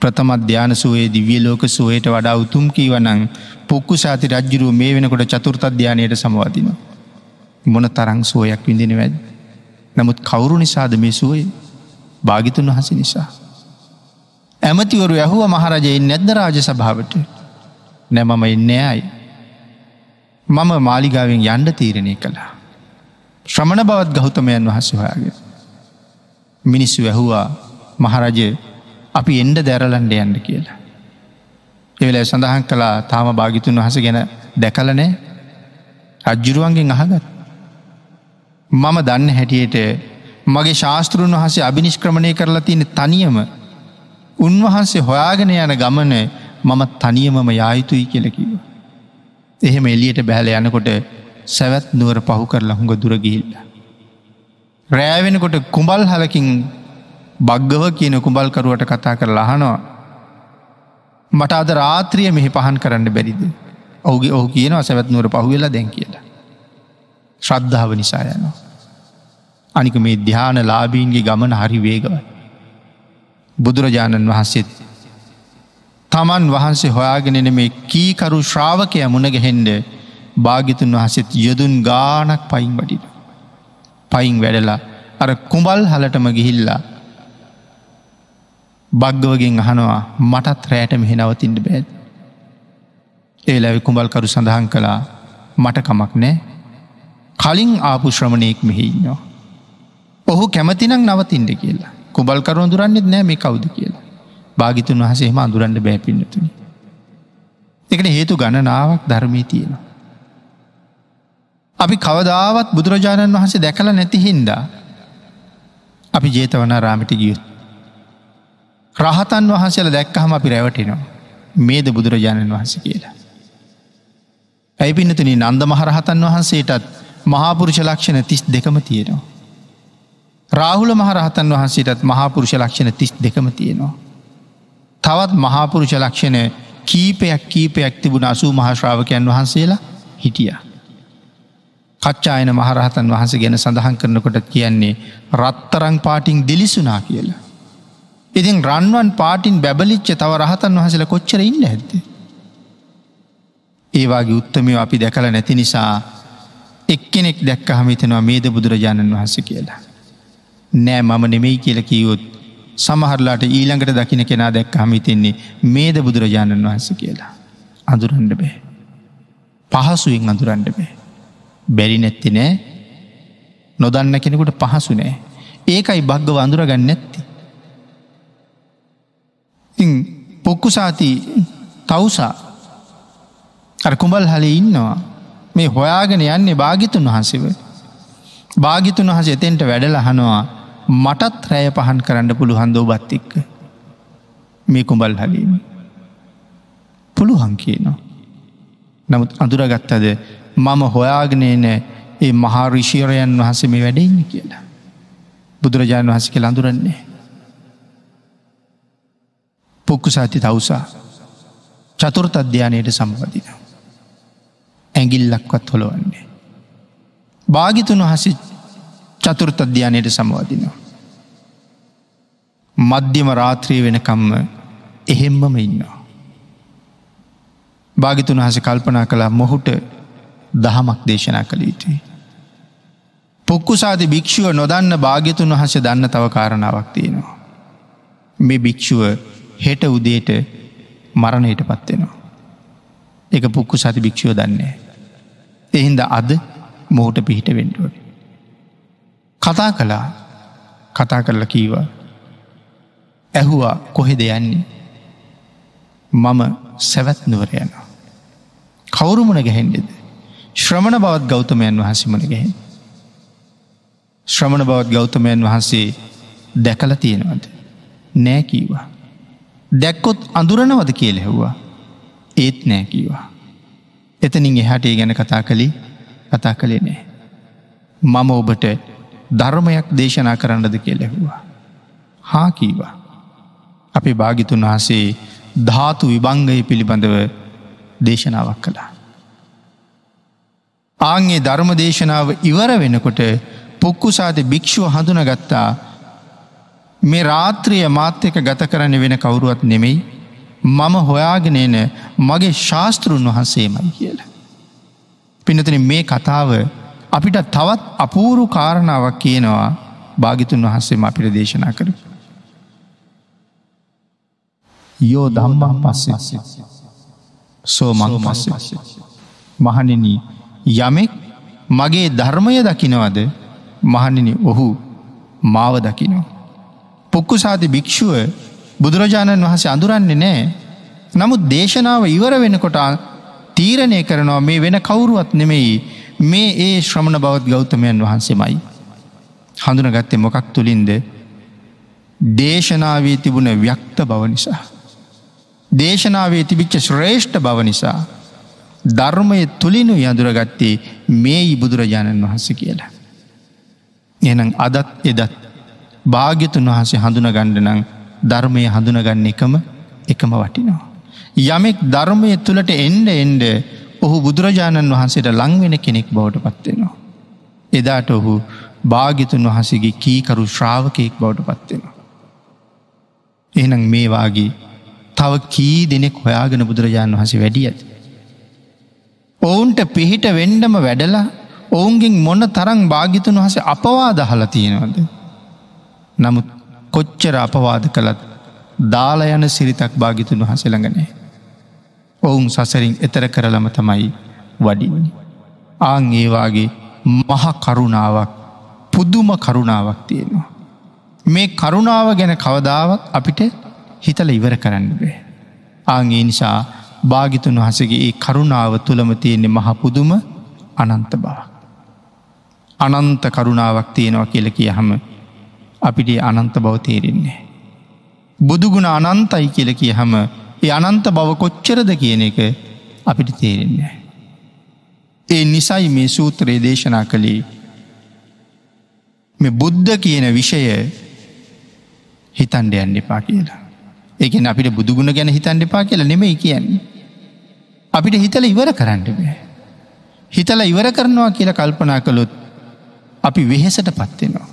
ප්‍රථම ධ්‍යාන සුවේ දිවිය ලෝක සුවයට වඩා උතුම් කීවනං පුක්කු සාති රජ්ජුරුව මේ වෙනකොට චතුෘත ධ්‍යානයට සමවතිනවා. මොන තරං සුවයක් විඳින වැද. නමුත් කවුරු නිසාද මේ සුවය භාගිතුන් වහස නිසා. ඇමතිවරු ඇහුව මහරජයෙන් නැද්ද රාජ සභාවට නැමම එන්න අයි. මම මාලිගාවෙන් යන්ඩ තීරණය කළා. ශ්‍රමණ බවත් ගෞතමයන් වහස හොයාගෙන. මිනිස්සු ඇහුවා මහරජය අපි එන්ඩ දැරලන්ඩ යන්න කියලා. එවෙල සඳහන් කලා තාම භාගිතුන් වහස ගැන දැකලනෑ රජ්ජුරුවන්ගෙන් අහගත්. මම දන්න හැටියට මගේ ශාස්තෘන් වහසේ අභිනිෂ්ක්‍රමණය කරලා තියෙන තනියම උන්වහන්සේ හොයාගෙන යන ගමන මම තනියමම යායුතුයි කියලකිව. එහෙම එලියට බැහල යනකොට සැවැත් නුවර පහු කරලා හුඟ දුරගිහිල්ල. රෑවෙනකොට කුඹල් හලකින් බග්ගව කියන කුඹල්කරුවට කතා කර ලහනවා. මට අද රාත්‍රිය මෙහි පහන් කරන්න බැරිද. ඔහුගේ ඔහු කියනවා සැවැත් නුවර පහුවෙලා දැන් කියලා. ශ්‍රද්ධාව නිසා යනවා. අනික මේ ධ්‍යාන ලාබීන්ගේ ගමන හරි වේගව. බුදුරජාණන් වහන්සේත් තමන් වහන්සේ හොයාගෙනෙන මේ කීකරු ශ්‍රාවකය මුණගහෙන්ඩ භාගිතුන් වහසෙත් යොදුන් ගානක් පයින් වඩිට. පයින් වැඩලා අර කුඹල් හලටම ගිහිල්ලා බග්ගවගෙන් අහනවා මටත් රෑට මෙහි නවතින්ට බෑත්. ඒ ලැවි කුඹල්කරු සඳහන් කළා මට කමක් නෑ කලින් ආපු ශ්‍රමණයෙක් මෙහින්නවා. ඔහු කැමතිනක් නවතින්ට කියලා කුබල්කරු දුරන්නෙත් නෑ මේ කවුද කියලා. භාගිතුන් වහසේම අඳුරන්ට බෑපින්නතුනි. එකට හේතු ගණනාවක් ධර්මී තියෙනවා. අපි කවදාවත් බුදුරජාණන් වහන්සේ දැකල නැති හින්දා අපි ජේතවන රාමිට ගියුත්. රහතන් වහන්සේල දැක්කහම අපි රැවටෙනවා මේද බුදුරජාණන් වහන්සේ කියලා. ඇයි පිනතුනි නන්ද මහරහතන් වහන්සේටත් මහාපුරුෂ ලක්ෂණ තිස් දෙකම තියෙනවා. රාහුල මහරහතන් වහන්සේටත් මහාපුරුෂ ලක්ෂණ තිස් දෙකම තියෙනවා. තවත් මහාපුරුෂ ලක්ෂණ කීපයක් කීපයක් තිබුණ අසූ මහශ්‍රාවකයන් වහන්සේලා හිටිය. කච්චායන මහරහතන් වහස ගැන සඳහන් කරනකොට කියන්නේ රත්තරං පාටිං දිලිසුනා කියලා. ඉතින් රන්වන් පාටින් බැබලිච්ච තව රහතන් වහසල කොච්චර ඉන්න ඇත්ද. ඒවාගේ උත්තමය අපි දැකල නැති නිසා එක්කෙනෙක් දැක්ක හමිතනවා මේද බුදුරජාණන් වහස කියලා. නෑ මම නෙමෙයි කියල කිවොත් සමහරලාට ඊළඟට දකින කෙනා දැක් හමිතෙන්නේ මේද බුදුරජාණන් වහන්ස කියලා. අඳුරන්ඩ බෑ. පහසුවෙන් අඳුරන්ඩ බෑ. බැරි නැත්ති නෑ නොදන්න කෙනෙකුට පහසු නෑ. ඒකයි බග්ගව අඳුරගන්න නැත්ති. පොක්කුසාති තවුසා අර කුඹල් හලේ ඉන්නවා මේ හොයාගෙන යන්නේ භාගිතුන් වහන්සේව. භාගිතුන් වහස එතෙන්ට වැඩල හනවා මටත් රෑය පහන් කරන්න පුළුවන් දෝබත් එක්ක මේ කුඹල් හලීම පුළුවන් කියනවා. නමුත් අඳුරගත්තද මම හොයාගනේ නෑ ඒ මහාරිශීරයන් වහස මේ වැඩඉන්න කියලා. බුදුරජාණන් වහස කෙ අඳුරන්නේ. පොක්කු සාති තවසා චතුරත අධ්‍යානයට සම්බධින. ඇගිල්ලක්වත් හොළොවන්නේ. භාගිතුන් වහසි චතුරත අධ්‍යානයට සමවදිනවා. මධ්‍යම රාත්‍රී වෙනකම්ම එහෙම්මම ඉන්නවා. භාගිතුන් හස කල්පනා කළා මොහුට දහමක් දේශනා කළ යුතුයි. පොක්කුසාද භික්‍ෂුව නොදන්න භාග්‍යතුන් වහස දන්න තව කාරණාවක් තියෙනවා. මේ භික්‍ෂුව හෙට උදේට මරණයට පත්වෙනවා. එක පුක්කු සති භික්ෂුව දන්නේ. එහින්ද අද මොහුට පිහිට වෙන්ඩුවට. කතා කළා කතා කරල කීවා ඇහුවා කොහෙද යන්නේ මම සැවැත් නුවර යන. කවුරුමන ගැහෙන්ඩෙද. ශ්‍රමණ බවත් ගෞතමයන් වහන්සේමන ගැහෙන්. ශ්‍රමණ බවත් ගෞතමයන් වහන්සේ දැකල තියෙනවද. නෑකීවා. දැක්කොත් අඳුරනවද කියල හෙව්වා. ඒත් නෑකීවා. එතනින් එහටේ ගැන කතා කළි කතා කළේ නෑ. මම ඔබට ධර්මයක් දේශනා කරන්නද කියලෙහවා. හා කීවා. අපි භාගිතුන් වහසේ ධාතු විභංගය පිළිබඳව දේශනාවක් කළා. ආන්ගේ ධර්ම දේශනාව ඉවර වෙනකොට පොක්කුසාද භික්‍ෂුව හඳුන ගත්තා මේ රාත්‍රිය මාත්‍යක ගත කරන්න වෙන කවුරුවත් නෙමෙයි මම හොයාගෙනන මගේ ශාස්තෘන් වහන්සේමයි කියලා. පිනතන මේ කතාව අපිට තවත් අපූරු කාරණාවක් කියනවා භාගිතුන් වහන්සේම අපිට දේශනා කර. යෝ දම්මා පස්ස සෝ මං පස්ස මහනින යමෙක් මගේ ධර්මය දකිනවද මහනිනි ඔහු මාව දකිනෝ. පොක්කුසාති භික්‍ෂුව බුදුරජාණන් වහසේ අඳුරන්නේ නෑ නමුත් දේශනාව ඉවර වෙනකොට තීරණය කරනවා මේ වෙන කවුරුවත් නෙමෙයි මේ ඒ ශ්‍රමණ බවත් ගෞතමයන් වහන්සේමයි. හඳුනගත්තේ මොකක් තුළින්ද දේශනාවී තිබුණ ව්‍යක්ත බව නිසා. දේශනාවේ තිබිච්ච ශ්‍රේෂ්ඨ බව නිසා ධර්මය තුළිනු යඳුරගත්තේ මේ බුදුරජාණන් වහන්ස කියලා. එනම් අදත් එදත් භාග්‍යතුන් වහසේ හඳුන ගණ්ඩනං ධර්මය හඳුනගන්න එකම එකම වටිනවා. යමෙක් ධර්මය තුළට එන්ඩ එන්ඩ ඔහු බුදුරජාණන් වහන්සේට ලංවෙන කෙනෙක් බවට පත්වෙනවා. එදාට ඔහු භාගිතුන් වහසගේ කීකරු ශ්‍රාවකයෙක් බවට පත්වෙනවා. එහනම් මේවාගේ තව කී දෙනෙක් හොයාගෙන බුදුරජාණන් වහස වැඩිය ඇති. ඔවුන්ට පිහිට වෙන්ඩම වැඩලා ඔවුන්ගෙන් මොන්න තරං භාගිතුන් වහස අපවාද හල තියෙනවද. නමුත් කොච්චර අපවාද කළත් දාල යන සිරිතක් භාගිතුන් වහසළඟනෑ. ඔවුන් සසරින් එතර කරලම තමයි වඩින්නේ. ආං ඒවාගේ මහ කරුණාවක් පුද්දුම කරුණාවක් තියෙනවා. මේ කරුණාව ගැන කවදාවත් අපිට හිතල ඉවර කරන්න බේ. ආගේ නිසා භාගිතුන් වහසගේ ඒ කරුණාව තුළම තියෙන්නේ මහපුදුම අනන්ත බව. අනන්ත කරුණාවක් තියෙනවා කියල කිය හම අපිට අනන්ත බව තේරෙන්නේ. බුදුගුණ අනන්තයි කියල කිය හම ඒ අනන්ත බව කොච්චරද කියන එක අපිට තේරෙන්නේ. ඒ නිසයි මේ සූත්‍රයේ දේශනා කළේ මේ බුද්ධ කියන විෂය හිතන්ඩ යන්න එපා කියලා. ඒකෙන් අපිට බුදුගුණ ගැන හිතන්ඩ එපා කියලා නෙමෙයි කියන්නේ. අපිට හිතල ඉවර කරන්න බෑ. හිතල ඉවර කරනවා කියලා කල්පනා කළොත් අපි වෙහෙසට පත්වෙනවා.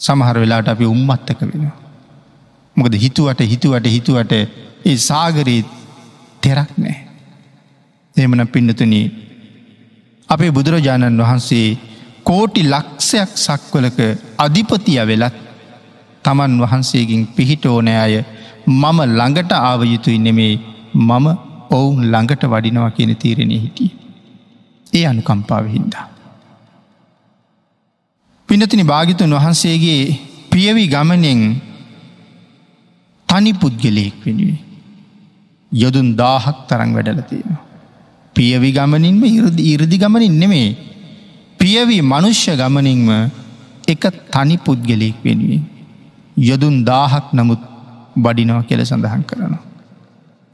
සමහර වෙලාට අපි උම්මත්තක වෙනවා. මොකද හිතුවට හිතුවට හිතුවට ඒ සාගරී තෙරක් නෑ. එමන පින්නතුනී අපේ බුදුරජාණන් වහන්සේ කෝටි ලක්ෂයක් සක්වලක අධිපතිය වෙලත් තමන් වහන්සේකින් පිහිට ඕනෑ අය මම ළඟට ආව යුතුයි නෙමේ මම ඔවුන් ළඟට වඩිනවා කියන තීරණය හිටිය. ඒ අනුකම්පාව හින්දා. පිනතිනි භාගිතුන් වහන්සේගේ පියවි ගමනෙන් තනි පුද්ගලයෙක් වෙනුවේ. යොදුන් දාහක් තරං වැඩල තියෙනවා. පියවි ගමනින්ම ඉරදි ඉරදි ගමනින් නෙමේ. පියවි මනුෂ්‍ය ගමනින්ම එක තනි පුද්ගලයෙක් වෙනුවෙන්. යොදුන් දාහක් නමුත් බඩිනව කෙල සඳහන් කරනවා.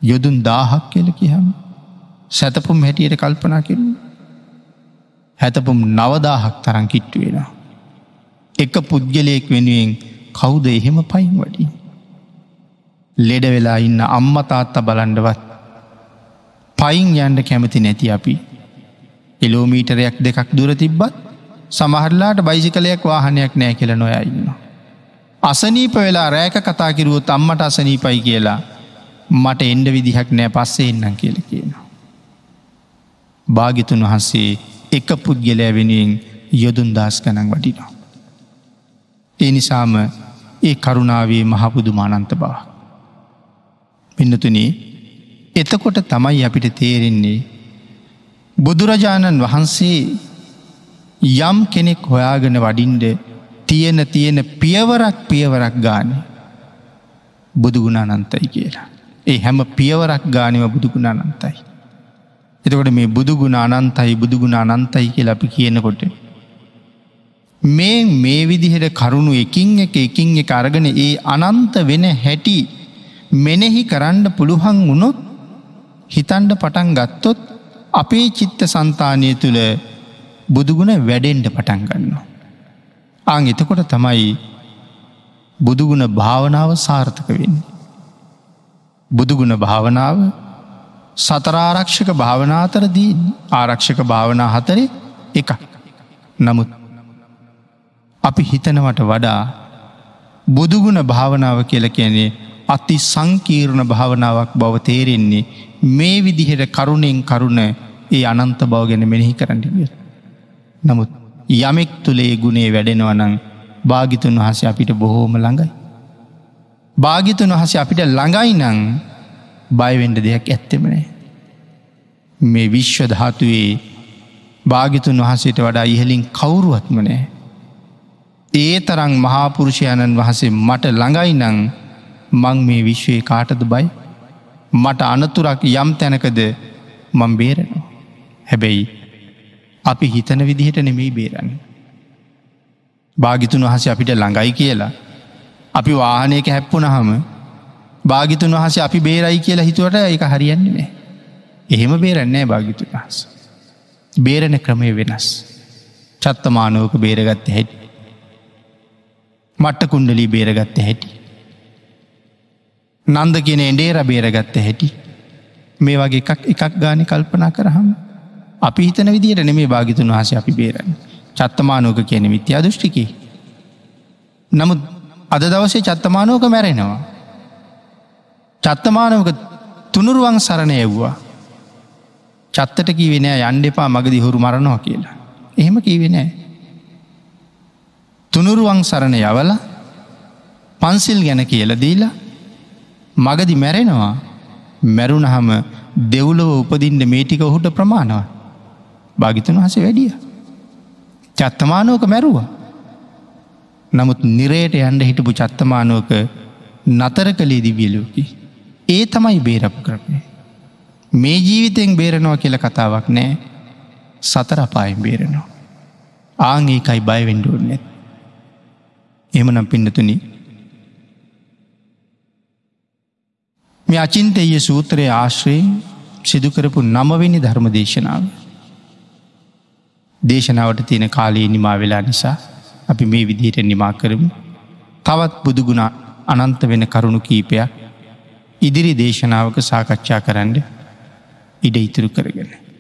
යොදුන් දාහක් කෙල කියහම සැතපුම් හැටියට කල්පනා කිරු. හැතපුම් නවදාහක් තරන් කිට්ටු වෙනවා. එක පුද්ගලයෙක් වෙනුවෙන් කවුද එහෙම පයින් වඩි. ලෙඩ වෙලා ඉන්න අම්මතාත්ත බලන්ඩවත් පයින් යන්ඩ කැමති නැති අපි. එලෝමීටරයක් දෙකක් දුර තිබ්බත් සමහරලාට බයිසිකලයක් වාහනයක් නෑ කියල නොය ඉන්නවා. අසනීප වෙලා රෑක කතාකිරුවොත් අම්මට අසනීපයි කියලා මට එන්ඩ විදිහක් නෑ පස්සේ එන්නම් කියල කියනවා. භාගිතුන් වහන්සේ එක පුද්ගලෑ වෙනුවෙන් යොදුන් දස් ගනන් වටිනවා. ඒ නිසාම ඒ කරුණාවේ මහපුදු මානන්ත බව. පින්නතුනේ එතකොට තමයි අපිට තේරෙන්නේ බුදුරජාණන් වහන්සේ යම් කෙනෙක් හොයාගෙන වඩින්ඩ තියෙන තියෙන පියවරක් පියවරක් ගාන බුදුගුණ අනන්තයි කියලා. ඒ හැම පියවරක් ගානව බුදුගුණ අනන්තයි. එතකොට මේ බුදුගුණ අනන්තයි බුදුගුණ අනන්තයි කියල අපි කියනකොට. මේ මේ විදිහට කරුණු එකින් එක එකින් එක අරගෙන ඒ අනන්ත වෙන හැටි මෙනෙහි කරන්න පුළුවන් වුණොත් හිතන්ඩ පටන් ගත්තොත් අපේ චිත්ත සන්තානය තුළ බුදුගුණ වැඩෙන්ඩ පටන් ගන්නවා. අං එතකොට තමයි බුදුගුණ භාවනාව සාර්ථක වෙන්න. බුදුගුණ භාවනාව සතරාරක්ෂක භාවනාතරදී ආරක්ෂක භාවනා හතරේ එක නමුත් අපි හිතනවට වඩා බුදුගුණ භාවනාව කියල කියන්නේ අති සංකීර්ණ භාවනාවක් බව තේරෙන්නේ මේ විදිහට කරුණෙන් කරුණ ඒ අනන්ත බව ගැන මෙනෙහි කරන්නට. නමුත් යමෙක් තුළේ ගුණේ වැඩෙනවනං භාගිතුන් වහස අපිට බොහෝම ළඟයි. භාගිතුන් වහස අපිට ළඟයි නං බයවෙන්ඩ දෙයක් ඇත්තෙමනේ. මේ විශ්ව ධාතුවේ භාගිතුන් වහසට වඩා ඉහලින් කවුරුවත්මනෑ. ඒ තරං මහාපුරුෂයණන් වහසේ මට ළඟයි නං මං මේ විශ්වයේ කාටද බයි මට අනතුරක් යම් තැනකද මං බේරෙනවා. හැබැයි අපි හිතන විදිහට නෙමෙයි බේරන්න. භාගිතුන් වහස අපිට ළඟයි කියලා. අපි වාහනයක හැප්පුන හම භාගිතුන් වහස අපි බේරයි කියලා හිතුවට එක හරියන්නේ නෑ. එහෙම බේරන්නේ භාගිතු වහස. බේරණ ක්‍රමය වෙනස්. චත්තමානෝක බේරගත්ත හැටි. මට්ට කුණ්ඩලී බේරගත්ත හැටි. නන්ද කියන එඩේර බේරගත්ත හැටි. මේ වගේ එකක් එකක් ගානි කල්පනා කරහම. අපි හිතන විදියට නෙමේ භාගිතුන් වහස අපි බේරන්න. චත්තමානෝක කියන මිත්‍යා දෘෂ්ටිකි. නමුත් අද දවසේ චත්තමානෝක මැරෙනවා. චත්තමානවක තුනුරුවන් සරණ එව්වා. චත්තට කීවෙන යන්ඩ එපා මගදි හුරු මරණවා කියලා. එහෙම කීවෙනෑ. තුනුරුවන් සරණ යවල පන්සිල් ගැන කියල දීලා මගදි මැරෙනවා මැරුණහම දෙව්ලව උපදින්ට මේටික ඔහුට ප්‍රමාණව භාගිතන හස වැඩිය. චත්තමානෝක මැරුවා. නමුත් නිරයට යන්ඩ හිටපු චත්තමානුවක නතර කළේ දිවියලෝකි. ඒ තමයි බේරප කරපය. මේ ජීවිතයෙන් බේරනවා කියල කතාවක් නෑ සතරපායෙන් බේරනවා. ආං ඒකයි බයවෙන්ඩුවන් නැත්. එමනම් පින්නතුනි. මේ අචින්තය සූත්‍රය ආශ්‍රයෙන් සිදුකරපු නමවෙනි ධර්ම දේශනාව. දේශනාවට තියෙන කාලයේ නිමා වෙලා නිසා අපි මේ විදිහට නිමා කරමු. තවත් බුදුගුණ අනන්ත වෙන කරුණු කීපයක් ඉදිරි දේශනාවක සාකච්ඡා කරන්න ඉඩ ඉතුරු කරගෙන.